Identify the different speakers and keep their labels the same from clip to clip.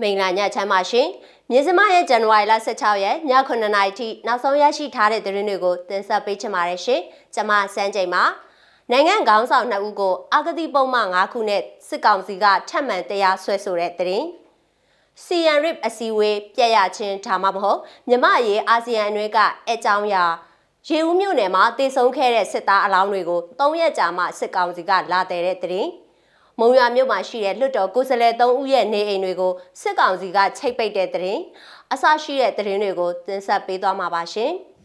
Speaker 1: မိန်လာညချမ်းပါရှင်မြေစမရဲ့ဇန်နဝါရီလ16ရက်ည9:00နာရီထိနောက်ဆုံးရရှိထားတဲ့သတင်းတွေကိုတင်ဆက်ပေးချင်ပါတယ်ရှင်ကျွန်မစန်းချိန်ပါနိုင်ငံခေါင်းဆောင်နှစ်ဦးကိုအာဂတိပုံမှန်9ခုနဲ့စစ်ကောင်စီကထပ်မံတရားစွဲဆိုတဲ့သတင်းစီယန်ရစ်အစည်းအဝေးပြက်ရချင်းဒါမှမဟုတ်မြမရေးအာဆီယံအနှွေးကအကြောင်းအရာရေဦးမြို့နယ်မှာတည်ဆုံခဲ့တဲ့စစ်သားအလောင်းတွေကို၃ရက်ကြာမှစစ်ကောင်စီကလာတဲ့တဲ့သတင်း မုံရွာမြို့မှာရှိတဲ့လွတ်တော်ကိုယ်စားလှယ်၃ဦးရဲ့နေအိမ်တွေကိုစစ်ကောင်စီကချိတ်ပိတ်တဲ့တဲ့ရင်အဆရှိတဲ့တဲ့ရင်တွေကိုတင်ဆက်ပေးသွားမှာပါရှင်။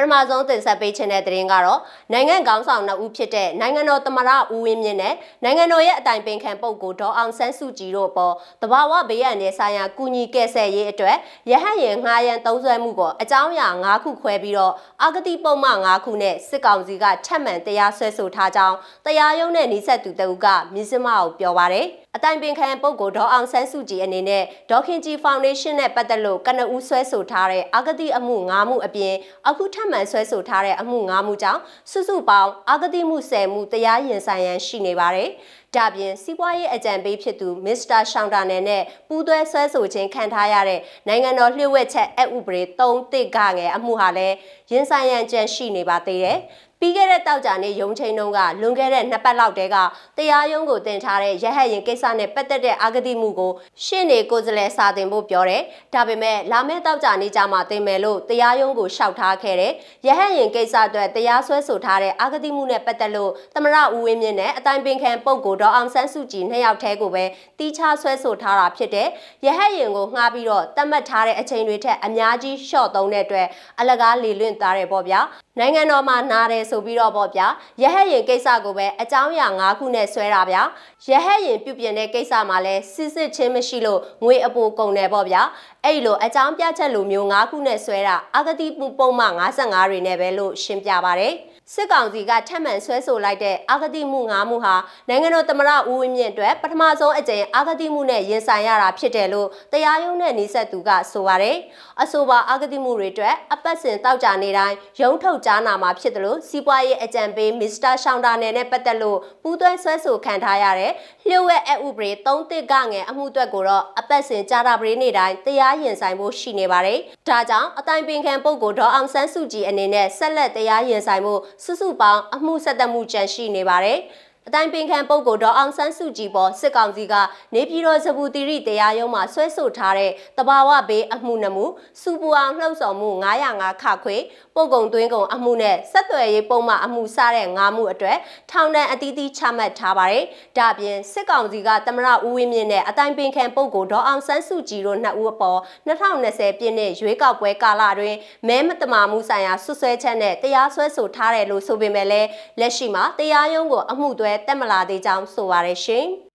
Speaker 1: ပထမဆုံးတင်ဆက်ပေးခြင်းတဲ့သတင်းကတော့နိုင်ငံကောင်းဆောင်နှစ်ဦးဖြစ်တဲ့နိုင်ငံတော်သမ္မတဦးဝင်းမြင့်နဲ့နိုင်ငံတော်ရဲ့အတိုင်ပင်ခံပုဂ္ဂိုလ်ဒေါ်အောင်ဆန်းစုကြည်တို့အပေါ်တဘာဝဘေးရန်နယ်ဆိုင်ရာကုညီကဲဆယ်ရေးအတွက်ရဟတ်ရင်ငှားရန်သုံးစွဲမှုကိုအကြောင်းအရာ၅ခုခွဲပြီးတော့အာဂတိပုံမှန်၅ခုနဲ့စစ်ကောင်စီကထပ်မံတရားစွဲဆိုထားကြောင်းတရားရုံးနဲ့နှိဆက်သူတအုပ်ကမြစ်စမအောင်ပြောပါရယ်အတိုင်ပင်ခံပုဂ္ဂိုလ်ဒေါ်အောင်ဆန်းစုကြည်အနေနဲ့ဒေါခင်ကြီးဖောင်ဒေးရှင်းနဲ့ပတ်သက်လို့ကနဦးဆွဲဆိုထားတဲ့အာဂတိအမှု၅မှုအပြင်အခုထပ်မံဆွဲဆိုထားတဲ့အမှု၅မှုကြောင့်စုစုပေါင်းအာဂတိမှု10မှုတရားရင်ဆိုင်ရန်ရှိနေပါတယ်။ဒါပြင်စီးပွားရေးအကြံပေးဖြစ်သူမစ္စတာရှောင်းတာနယ်နဲ့ပူးတွဲဆွဲဆိုခြင်းခံထားရတဲ့နိုင်ငံတော်လျှို့ဝှက်ချက်အဥပဒေ3တစ်ကငယ်အမှုဟာလည်းရင်ဆိုင်ရန်ကြံရှိနေပါသေးတယ်။ ပြီးခဲ့တဲ့တောက်ကြနေ့ရုံချိန်တုန်းကလွန်ခဲ့တဲ့နှစ်ပတ်လောက်တည်းကတရားရုံးကိုတင်ထားတဲ့ရဟတ်ရင်ကိစ္စနဲ့ပတ်သက်တဲ့အာဂတိမှုကိုရှင်းနေကိုယ်စားလှယ်စာတင်ဖို့ပြောတယ်။ဒါပေမဲ့လာမယ့်တောက်ကြနေ့ကျမှတင်မယ်လို့တရားရုံးကိုရှောက်ထားခဲ့တယ်။ရဟတ်ရင်ကိစ္စအတွက်တရားစွဲဆိုထားတဲ့အာဂတိမှုနဲ့ပတ်သက်လို့သမရဦးဝင်းမြင့်နဲ့အတိုင်ပင်ခံပုဂ္ဂိုလ်တော်အောင်ဆန်းစုကြည်နှစ်ယောက်တည်းကိုပဲတီးခြားဆွဲဆိုထားတာဖြစ်တဲ့ရဟတ်ရင်ကိုငှားပြီးတော့တတ်မှတ်ထားတဲ့အချိန်တွေထက်အများကြီးရှော့သုံးတဲ့အတွက်အလကားလေလွင့်သားတယ်ပေါ့ဗျာ။ နိုင်ငံတော်မှာနားတယ်ဆိုပြီးတော့ပေါ့ဗျာရဟတ်ရင်ကိစ္စကိုပဲအကြောင်းအရာ၅ခုနဲ့ဆွဲတာဗျာရဟတ်ရင်ပြုပြင်တဲ့ကိစ္စမှာလဲစစ်စစ်ချင်းမရှိလို့ငွေအပိုကုန်တယ်ပေါ့ဗျာအဲ့လိုအကြောင်းပြချက်လိုမျိုး၅ခုနဲ့ဆွဲတာအဂတိပုံမှန်55တွေနဲ့ပဲလို့ရှင်းပြပါတယ် စစ်ကောင်စီကထပ်မံဆွဲဆိုလိုက်တဲ့အာဂတိမှု၅မှုဟာနိုင်ငံတော်သမ္မတဦးဝင်းမြင့်အတွက်ပထမဆုံးအကြိမ်အာဂတိမှုနဲ့ရင်ဆိုင်ရတာဖြစ်တယ်လို့တရားရုံးနဲ့နှိဆက်သူကဆိုပါတယ်။အဆိုပါအာဂတိမှုတွေအတွက်အပတ်စဉ်တောက်ကြနေတိုင်းရုံးထုတ်ကြားနာမှာဖြစ်တယ်လို့စီးပွားရေးအကြံပေးမစ္စတာရှောင်းတာနယ်နဲ့ပတ်သက်လို့ပူးတွဲဆွဲဆိုခံထားရတဲ့လျှို့ဝှက်အဥပဒေ၃တစ်ကငယ်အမှုအတွက်ကိုတော့အပတ်စဉ်ကြားတာပရိနေတိုင်းတရားရင်ဆိုင်ဖို့ရှိနေပါတယ်။ဒါကြောင့်အတိုင်ပင်ခံပုဂ္ဂိုလ်ဒေါ်အောင်ဆန်းစုကြည်အနေနဲ့ဆက်လက်တရားရင်ဆိုင်ဖို့စုစုပေါင်းအမှုဆက်သက်မှုကြန့်ရှိနေပါတယ်။ အတိုင်းပင်ခံပုဂ္ဂိုလ်ဒေါ်အောင်ဆန်းစုကြည်ပေါ်စစ်ကောင်စီကနေပြည်တော်စပူတီရီတရားရုံးမှာဆွဲဆိုထားတဲ့တဘာဝဘေးအမှုနှမှုစူပူအောင်လှုပ်ဆောင်မှု905ခခွေပုတ်ကုံသွင်းကုံအမှုနဲ့ဆက်သွယ်ရေးပုံမှန်အမှုစတဲ့9မှုအတွက်ထောင်ဒဏ်အသီးသီးချမှတ်ထားပါတယ်။ဒါပြင်စစ်ကောင်စီကတမရဦးဝင်းမြင့်နဲ့အတိုင်းပင်ခံပုဂ္ဂိုလ်ဒေါ်အောင်ဆန်းစုကြည်တို့နှစ်ဦးအပေါ်2020ပြည့်နှစ်ရွေးကောက်ပွဲကာလတွင်မဲမတမာမှုဆိုင်ရာဆွဆွဲချက်နဲ့တရားစွဲဆိုထားတယ်လို့ဆိုပေမဲ့လည်းလက်ရှိမှာတရားရုံးကိုအမှုတွဲတက်မလာသေးကြောင်းဆိုပါရရှင်။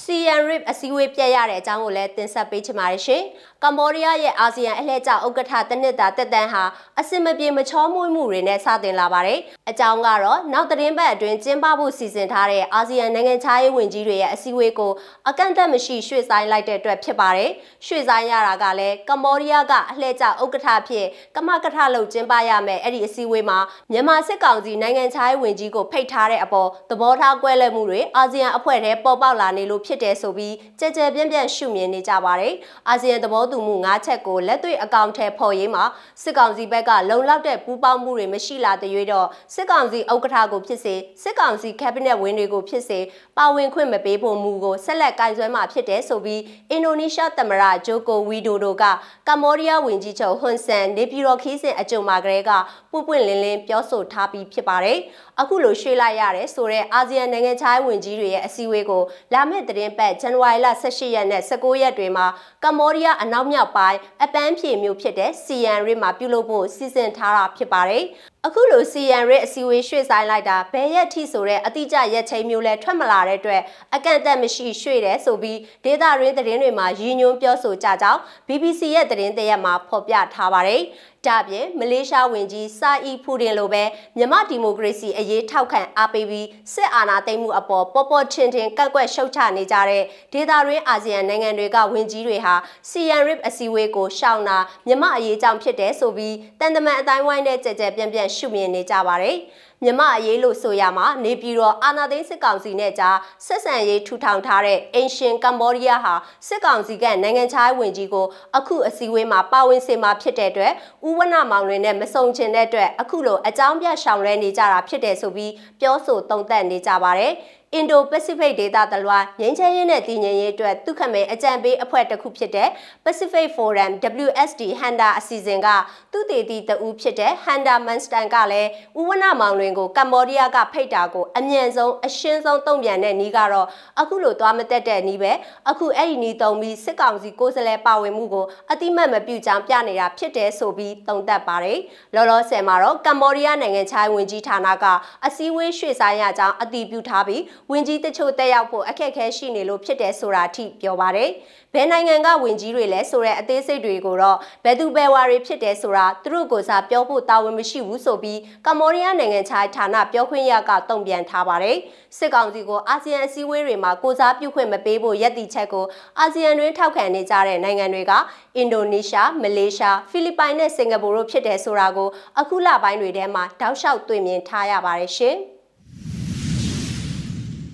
Speaker 1: CN RIP အစည်းအဝေးပြတ်ရတဲ့အကြောင်းကိုလည်းတင်ဆက်ပေးချင်ပါတယ်ရှင်။ကမ္ဘောဒီးယားရဲ့အာဆီယံအလှည့်ကျဥက္ကဋ္ဌတနစ်တာတက်တန်းဟာအစင်မပြေမချောမွေ့မှုတွေနဲ့စတင်လာပါတယ်။အကြောင်းကတော့နောက်သတင်းပတ်အတွင်းကျင်းပဖို့စီစဉ်ထားတဲ့အာဆီယံနိုင်ငံခြားရေးဝန်ကြီးတွေရဲ့အစည်းအဝေးကိုအကန့်အသတ်မရှိရွှေ့ဆိုင်းလိုက်တဲ့အတွက်ဖြစ်ပါတယ်။ရွှေ့ဆိုင်းရတာကလည်းကမ္ဘောဒီးယားကအလှည့်ကျဥက္ကဋ္ဌဖြစ်ကမကထလုပ်ကျင်းပရမယ်အဲ့ဒီအစည်းအဝေးမှာမြန်မာစစ်ကောင်စီနိုင်ငံခြားရေးဝန်ကြီးကိုဖိတ်ထားတဲ့အပေါ်သဘောထားကွဲလွဲမှုတွေအာဆီယံအဖွဲ့ထဲပေါ်ပေါက်လာနေလို့ဖြစ်တယ်ဆိုပြီးကြဲကြဲပြန့်ပြန့်ရှုမြင်နေကြပါတယ်။အာဆီယံသဘောတူမှု၅ချက်ကိုလက်တွေ့အကောင့်ထဲပေါ်ရေးမှာစစ်ကောင်စီဘက်ကလုံလောက်တဲ့ပူးပေါင်းမှုတွေမရှိလာတဲ့ရွေးတော့စစ်ကောင်စီဥက္ကဋ္ဌကိုဖြစ်စေစစ်ကောင်စီကက်ဘိနက်ဝင်တွေကိုဖြစ်စေပါဝင်ခွင့်မပေးဖို့မူကိုဆက်လက်ကင်ဆွဲမှာဖြစ်တယ်ဆိုပြီးအင်ဒိုနီးရှားသမ္မတဂျိုကိုဝီဒိုဒိုကကမ္ဘောဒီးယားဝန်ကြီးချုပ်ဟွန်ဆန်နေပြည်တော်ခီးစဉ်အကြုံမှာကလေးကပွပွင့်လင်းလင်းပြောဆိုထားပြီးဖြစ်ပါတယ်။ အခုလိုရွှေ့လိုက်ရတယ်ဆိုတဲ့အာဆီယံနိုင်ငံခြားရေးဝန်ကြီးတွေရဲ့အစည်းအဝေးကိုလာမယ့်သတင်းပတ်ဇန်နဝါရီလ18ရက်နဲ့19ရက်တွေမှာကမ္ဘောဒီးယားအနောက်မြောက်ပိုင်းအပန်းဖြေမြို့ဖြစ်တဲ့စီယန်ရစ်မှာပြုလုပ်ဖို့စီစဉ်ထားတာဖြစ်ပါတယ်။ အခုလိုစီယန်ရစ်အစည်းအဝေးရွှေ့ဆိုင်လိုက်တာဘယ်ရက်ထိဆိုတဲ့အတိအကျရက်ချိန်မျိုးလဲထွက်မလာတဲ့အတွက်အကန့်အသတ်မရှိရွှေ့တယ်ဆိုပြီးဒေတာရင်းသတင်းတွေမှာရည်ညွှန်းပြောဆိုကြကြောင်း BBC ရဲ့သတင်းတရက်မှာဖော်ပြထားပါတယ်။ဒါပြင်မလေးရှားဝန်ကြီးစာအီဖူဒင်လိုပဲမြန်မာဒီမိုကရေစီအရေးထောက်ခံအားပေးပြီးစစ်အာဏာသိမ်းမှုအပေါ်ပေါ်ပေါ်ထင်ထင်ကန့်ကွက်ရှုတ်ချနေကြတဲ့ဒေသတွင်းအာဆီယံနိုင်ငံတွေကဝန်ကြီးတွေဟာ CN RIP အစည်းအဝေးကိုရှောင်တာမြန်မာအရေးကြောင့်ဖြစ်တယ်ဆိုပြီးတန်တမန်အတိုင်းဝိုင်းနဲ့ကြကြပြန့်ပြန့်ရှုမြင်နေကြပါတယ်။မြမအရေးလို့ဆိုရမှာနေပြည်တော်အာနာသိန်းစစ်ကောင်စီနဲ့ကြားဆက်ဆံရေးထူထောင်ထားတဲ့အင်ရှင်ကမ္ဘောဒီးယားဟာစစ်ကောင်စီကနိုင်ငံခြားဝင်ကြီးကိုအခုအစည်းအဝေးမှာပါဝင်စေမှာဖြစ်တဲ့အတွက်ဥဝနမောင်လွင်နဲ့မဆုံချင်တဲ့အတွက်အခုလိုအကြောင်းပြရှောင်လဲနေကြတာဖြစ်တယ်ဆိုပြီးပြောဆိုတုံ့တက်နေကြပါတယ်။အင်ဒိုပစိဖိတ်ဒေသတလွှာငြိမ်းချမ်းရေးနဲ့တည်ငြိမ်ရေးအတွက်သူခမဲအကြံပေးအဖွဲ့တစ်ခုဖြစ်တဲ့ Pacific Forum WSD Handa အစီအစဉ်ကသူတည်တည်တူဖြစ်တဲ့ Handa Manstan ကလည်းဥဝနမောင်လွင်ကိုကမ္ဘောဒီးယားကဖိတ်တာကိုအမြန်ဆုံးအရှင်းဆုံးတုံ့ပြန်တဲ့နီးကတော့အခုလိုသွားမတက်တဲ့နီးပဲအခုအဲ့ဒီနီးတုံပြီးစစ်ကောင်စီကိုယ်စားလှယ်ပါဝင်မှုကိုအတိမတ်မပြုကြောင်းပြနေတာဖြစ်တယ်ဆိုပြီးတုံသက်ပါတယ်လောလောဆယ်မှာတော့ကမ္ဘောဒီးယားနိုင်ငံခြားဝင်ကြီးဌာနကအစည်းအဝေးရွှေ့ဆိုင်ရကြောင်းအတည်ပြုထားပြီးဝင်ကြီးတချို့တက်ရောက်ဖို့အခက်အခဲရှိနေလို့ဖြစ်တယ်ဆိုတာအထိပြောပါတယ်။ဘယ်နိုင်ငံကဝင်ကြီးတွေလဲဆိုတဲ့အသေးစိတ်တွေကိုတော့ဘယ်သူဘယ်ဝါတွေဖြစ်တယ်ဆိုတာသူတို့ကိုစားပြောဖို့တာဝန်မရှိဘူးဆိုပြီးကမ္ဘောဒီးယားနိုင်ငံခြားဌာနပြောခွင့်ရကတုံ့ပြန်ထားပါတယ်။စစ်ကောင်စီကိုအာဆီယံအစည်းအဝေးတွေမှာကိုစားပြုခွင့်မပေးဖို့ရည်တည်ချက်ကိုအာဆီယံတွင်ထောက်ခံနေကြတဲ့နိုင်ငံတွေကအင်ဒိုနီးရှား၊မလေးရှား၊ဖိလစ်ပိုင်နဲ့စင်ကာပူတို့ဖြစ်တယ်ဆိုတာကိုအခုလပိုင်းတွေထဲမှာတောက်လျှောက်တွေ့မြင်ထားရပါတယ်ရှင်။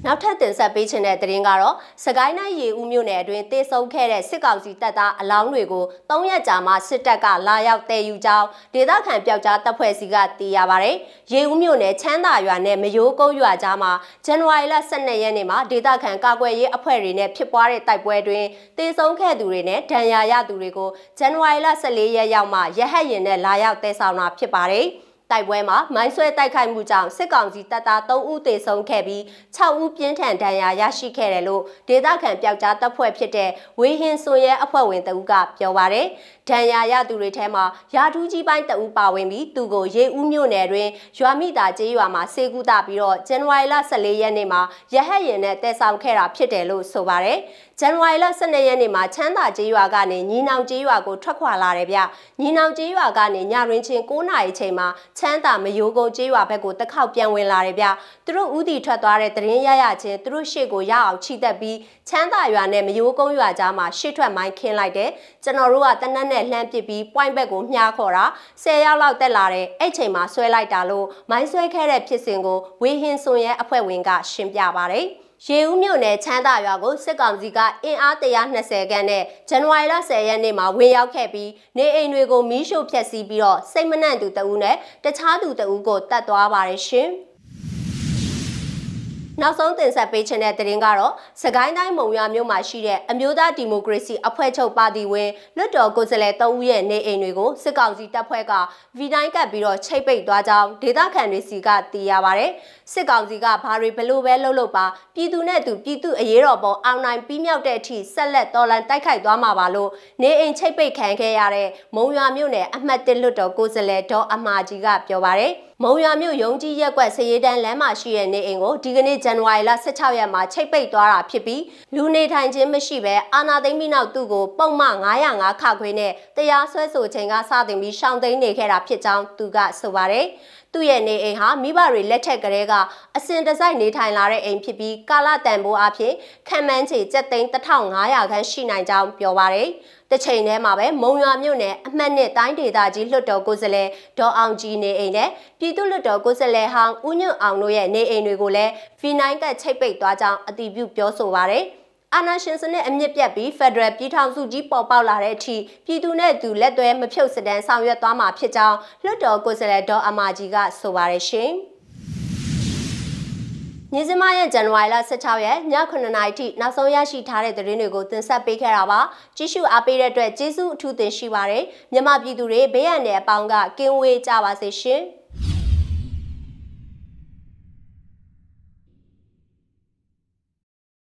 Speaker 1: နောက်ထပ်တင်ဆက်ပေးခြင်းတဲ့သတင်းကတော့စကိုင်းတိုင်းရေဦးမြို့နယ်အတွင်းတေဆုံခဲ့တဲ့စစ်ကောင်စီတပ်သားအလောင်းတွေကို၃ရက်ကြာမှစစ်တပ်ကလာရောက်တည်ယူကြောင်းဒေသခံပျောက်ကြားတပ်ဖွဲ့စီကသိရပါဗျ။ရေဦးမြို့နယ်ချမ်းသာရွာနဲ့မယိုးကုန်းရွာကြားမှာဇန်နဝါရီလ12ရက်နေ့မှာဒေသခံကာကွယ်ရေးအဖွဲ့တွေနဲ့ဖြစ်ပွားတဲ့တိုက်ပွဲတွင်တေဆုံခဲ့သူတွေနဲ့ဒဏ်ရာရသူတွေကိုဇန်နဝါရီလ14ရက်ရောက်မှရဟတ်ရင်နဲ့လာရောက်တည်ဆောင်တာဖြစ်ပါတယ်။ တိုက်ပွဲမှာမိုင်းဆွဲတိုက်ခိုက်မှုကြောင့်စစ်ကောင်စီတပ်သား3ဦးသေဆုံးခဲ့ပြီး6ဦးပြင်းထန်ဒဏ်ရာရရှိခဲ့တယ်လို့ဒေသခံပျောက်ကြားတပ်ဖွဲ့ဖြစ်တဲ့ဝေဟင်စွန်ရဲအဖွဲ့ဝင်တဦးကပြောပါရယ်ဒဏ်ရာရသူတွေထဲမှာရာထူးကြီးပိုင်းတဦးပါဝင်ပြီးသူကိုရေဦးမြို့နယ်တွင်ရွာမိသားကျေးရွာမှာစေကူတာပြီးတော့ဇန်နဝါရီလ14ရက်နေ့မှာရဟတ်ရင်နဲ့တည်ဆောင်ခဲ့တာဖြစ်တယ်လို့ဆိုပါရယ် ဇန်နဝါရီလ12ရက်နေ့မှာချမ်းသာကျေးရွာကနေညီနောင်ကျေးရွာကိုထွက်ခွာလာတယ်ဗျညီနောင်ကျေးရွာကနေညရင်းချင်း9နာရီချိန်မှာချမ်းသာမယိုးကုန်းကျေးရွာဘက်ကိုတခေါက်ပြန်ဝင်လာတယ်ဗျသူတို့ဥတီထွက်သွားတဲ့တရင်ရရချင်းသူတို့ရှေ့ကိုရအောင်ခြိတက်ပြီးချမ်းသာရွာနဲ့မယိုးကုန်းရွာကြားမှာရှေ့ထွက်မိုင်းခင်းလိုက်တယ်ကျွန်တော်တို့ကတနက်နဲ့လှမ်းပစ်ပြီး point ဘက်ကိုမြှားခေါ်တာ10ရောက်လောက်တက်လာတဲ့အဲ့ချိန်မှာဆွဲလိုက်တာလို့မိုင်းဆွဲခဲ့တဲ့ဖြစ်စဉ်ကိုဝေဟင်စွန်ရဲ့အဖွဲ့ဝင်ကရှင်းပြပါတယ် ရေဦးမြို့နယ်ချမ်းသာရွာကိုစစ်ကောင်စီကအင်အား120ခန်းနဲ့ဇန်နဝါရီလ10ရက်နေ့မှာဝင်ရောက်ခဲ့ပြီးနေအိမ်တွေကိုမီးရှို့ဖျက်ဆီးပြီးတော့စိတ်မနှံ့သူတဦးနဲ့တခြားသူတဦးကိုတတ်သွားပါတယ်ရှင်။ နောက်ဆုံးတင်ဆက်ပေးခြင်းတဲ့သတင်းကတော့စကိုင်းတိုင်းမုံရွာမြို့မှာရှိတဲ့အမျိုးသားဒီမိုကရေစီအဖွဲ့ချုပ်ပါတီဝင်လွတ်တော်ကိုယ်စားလှယ်၃ဦးရဲ့နေအိမ်တွေကိုစစ်ကောင်စီတပ်ဖွဲ့ကဗီတိုင်းကပ်ပြီးတော့ချိတ်ပိတ်သွားကြောင်းဒေသခံတွေစီကသိရပါဗျ။စစ်ကောင်စီကဘာတွေဘလို့ပဲလှုပ်လှုပ်ပါပြည်သူနဲ့သူပြည်သူအရေးတော်ပုံအောင်နိုင်ပြီးမြောက်တဲ့အထိဆက်လက်တော်လှန်တိုက်ခိုက်သွားမှာပါလို့နေအိမ်ချိတ်ပိတ်ခံခဲ့ရတဲ့မုံရွာမြို့နယ်အမှတ်၁လွတ်တော်ကိုယ်စားလှယ်ဒေါ်အမာကြီးကပြောပါဗျ။ မုံရွာမြို့ရုံကြီးရက်ကွက်စရေးတန်းလမ်းမှာရှိတဲ့နေအိမ်ကိုဒီကနေ့ဇန်နဝါရီလ16ရက်မှာချိတ်ပိတ်သွားတာဖြစ်ပြီးလူနေထိုင်ခြင်းမရှိဘဲအာနာသိမ့်ပြီးနောက်သူ့ကိုပုံမှန်905ခခွေနဲ့တရားစွဲဆိုချိန်ကစတင်ပြီးရှောင်သိမ်းနေခဲ့တာဖြစ်ကြောင်းသူကဆိုပါတယ်သူ့ရဲ့နေအိမ်ဟာမိဘတွေလက်ထက်ကလေးကအစင်တစိုက်နေထိုင်လာတဲ့အိမ်ဖြစ်ပြီးကာလတန်ဖိုးအဖြစ်ခံမှန်းချေ7သိန်း1500ခန်းရှိနိုင်ကြောင်းပြောပါတယ် တစ်ချိန်တည်းမှာပဲမုံရွာမြို့နယ်အမှတ်နှစ်တိုင်းဒေသကြီးလွှတ်တော်ကိုယ်စားလှယ်ဒေါ်အောင်ကြီးနေအိမ်နဲ့ပြည်သူ့လွှတ်တော်ကိုယ်စားလှယ်ဟောင်းဦးညွန့်အောင်တို့ရဲ့နေအိမ်တွေကိုလည်း V9 ကချိတ်ပိတ်သွားကြောင်းအတည်ပြုပြောဆိုပါရယ်အာနာရှင်စနစ်အမြင့်ပြတ်ပြီး Federal ပြည်ထောင်စုကြီးပေါ်ပေါက်လာတဲ့အထိပြည်သူနဲ့သူလက်သွဲမဖြုတ်စတန်းဆောင်ရွက်သွားမှာဖြစ်ကြောင်းလွှတ်တော်ကိုယ်စားလှယ်ဒေါ်အမာကြီးကဆိုပါရရှင်။ ညစမရဲ့ဇန်နဝါရီလ16ရက်ည9:00နာရီထိနောက်ဆုံးရရှိထားတဲ့သတင်းတွေကိုတင်ဆက်ပေးခဲ့တာပါကြည့်ရှုအားပေးတဲ့အတွက်ကျေးဇူးအထူးတင်ရှိပါတယ်မြန်မာပြည်သူတွေဘေးရန်တဲ့အပေါင်းကကင်းဝေးကြပါစေရှင်။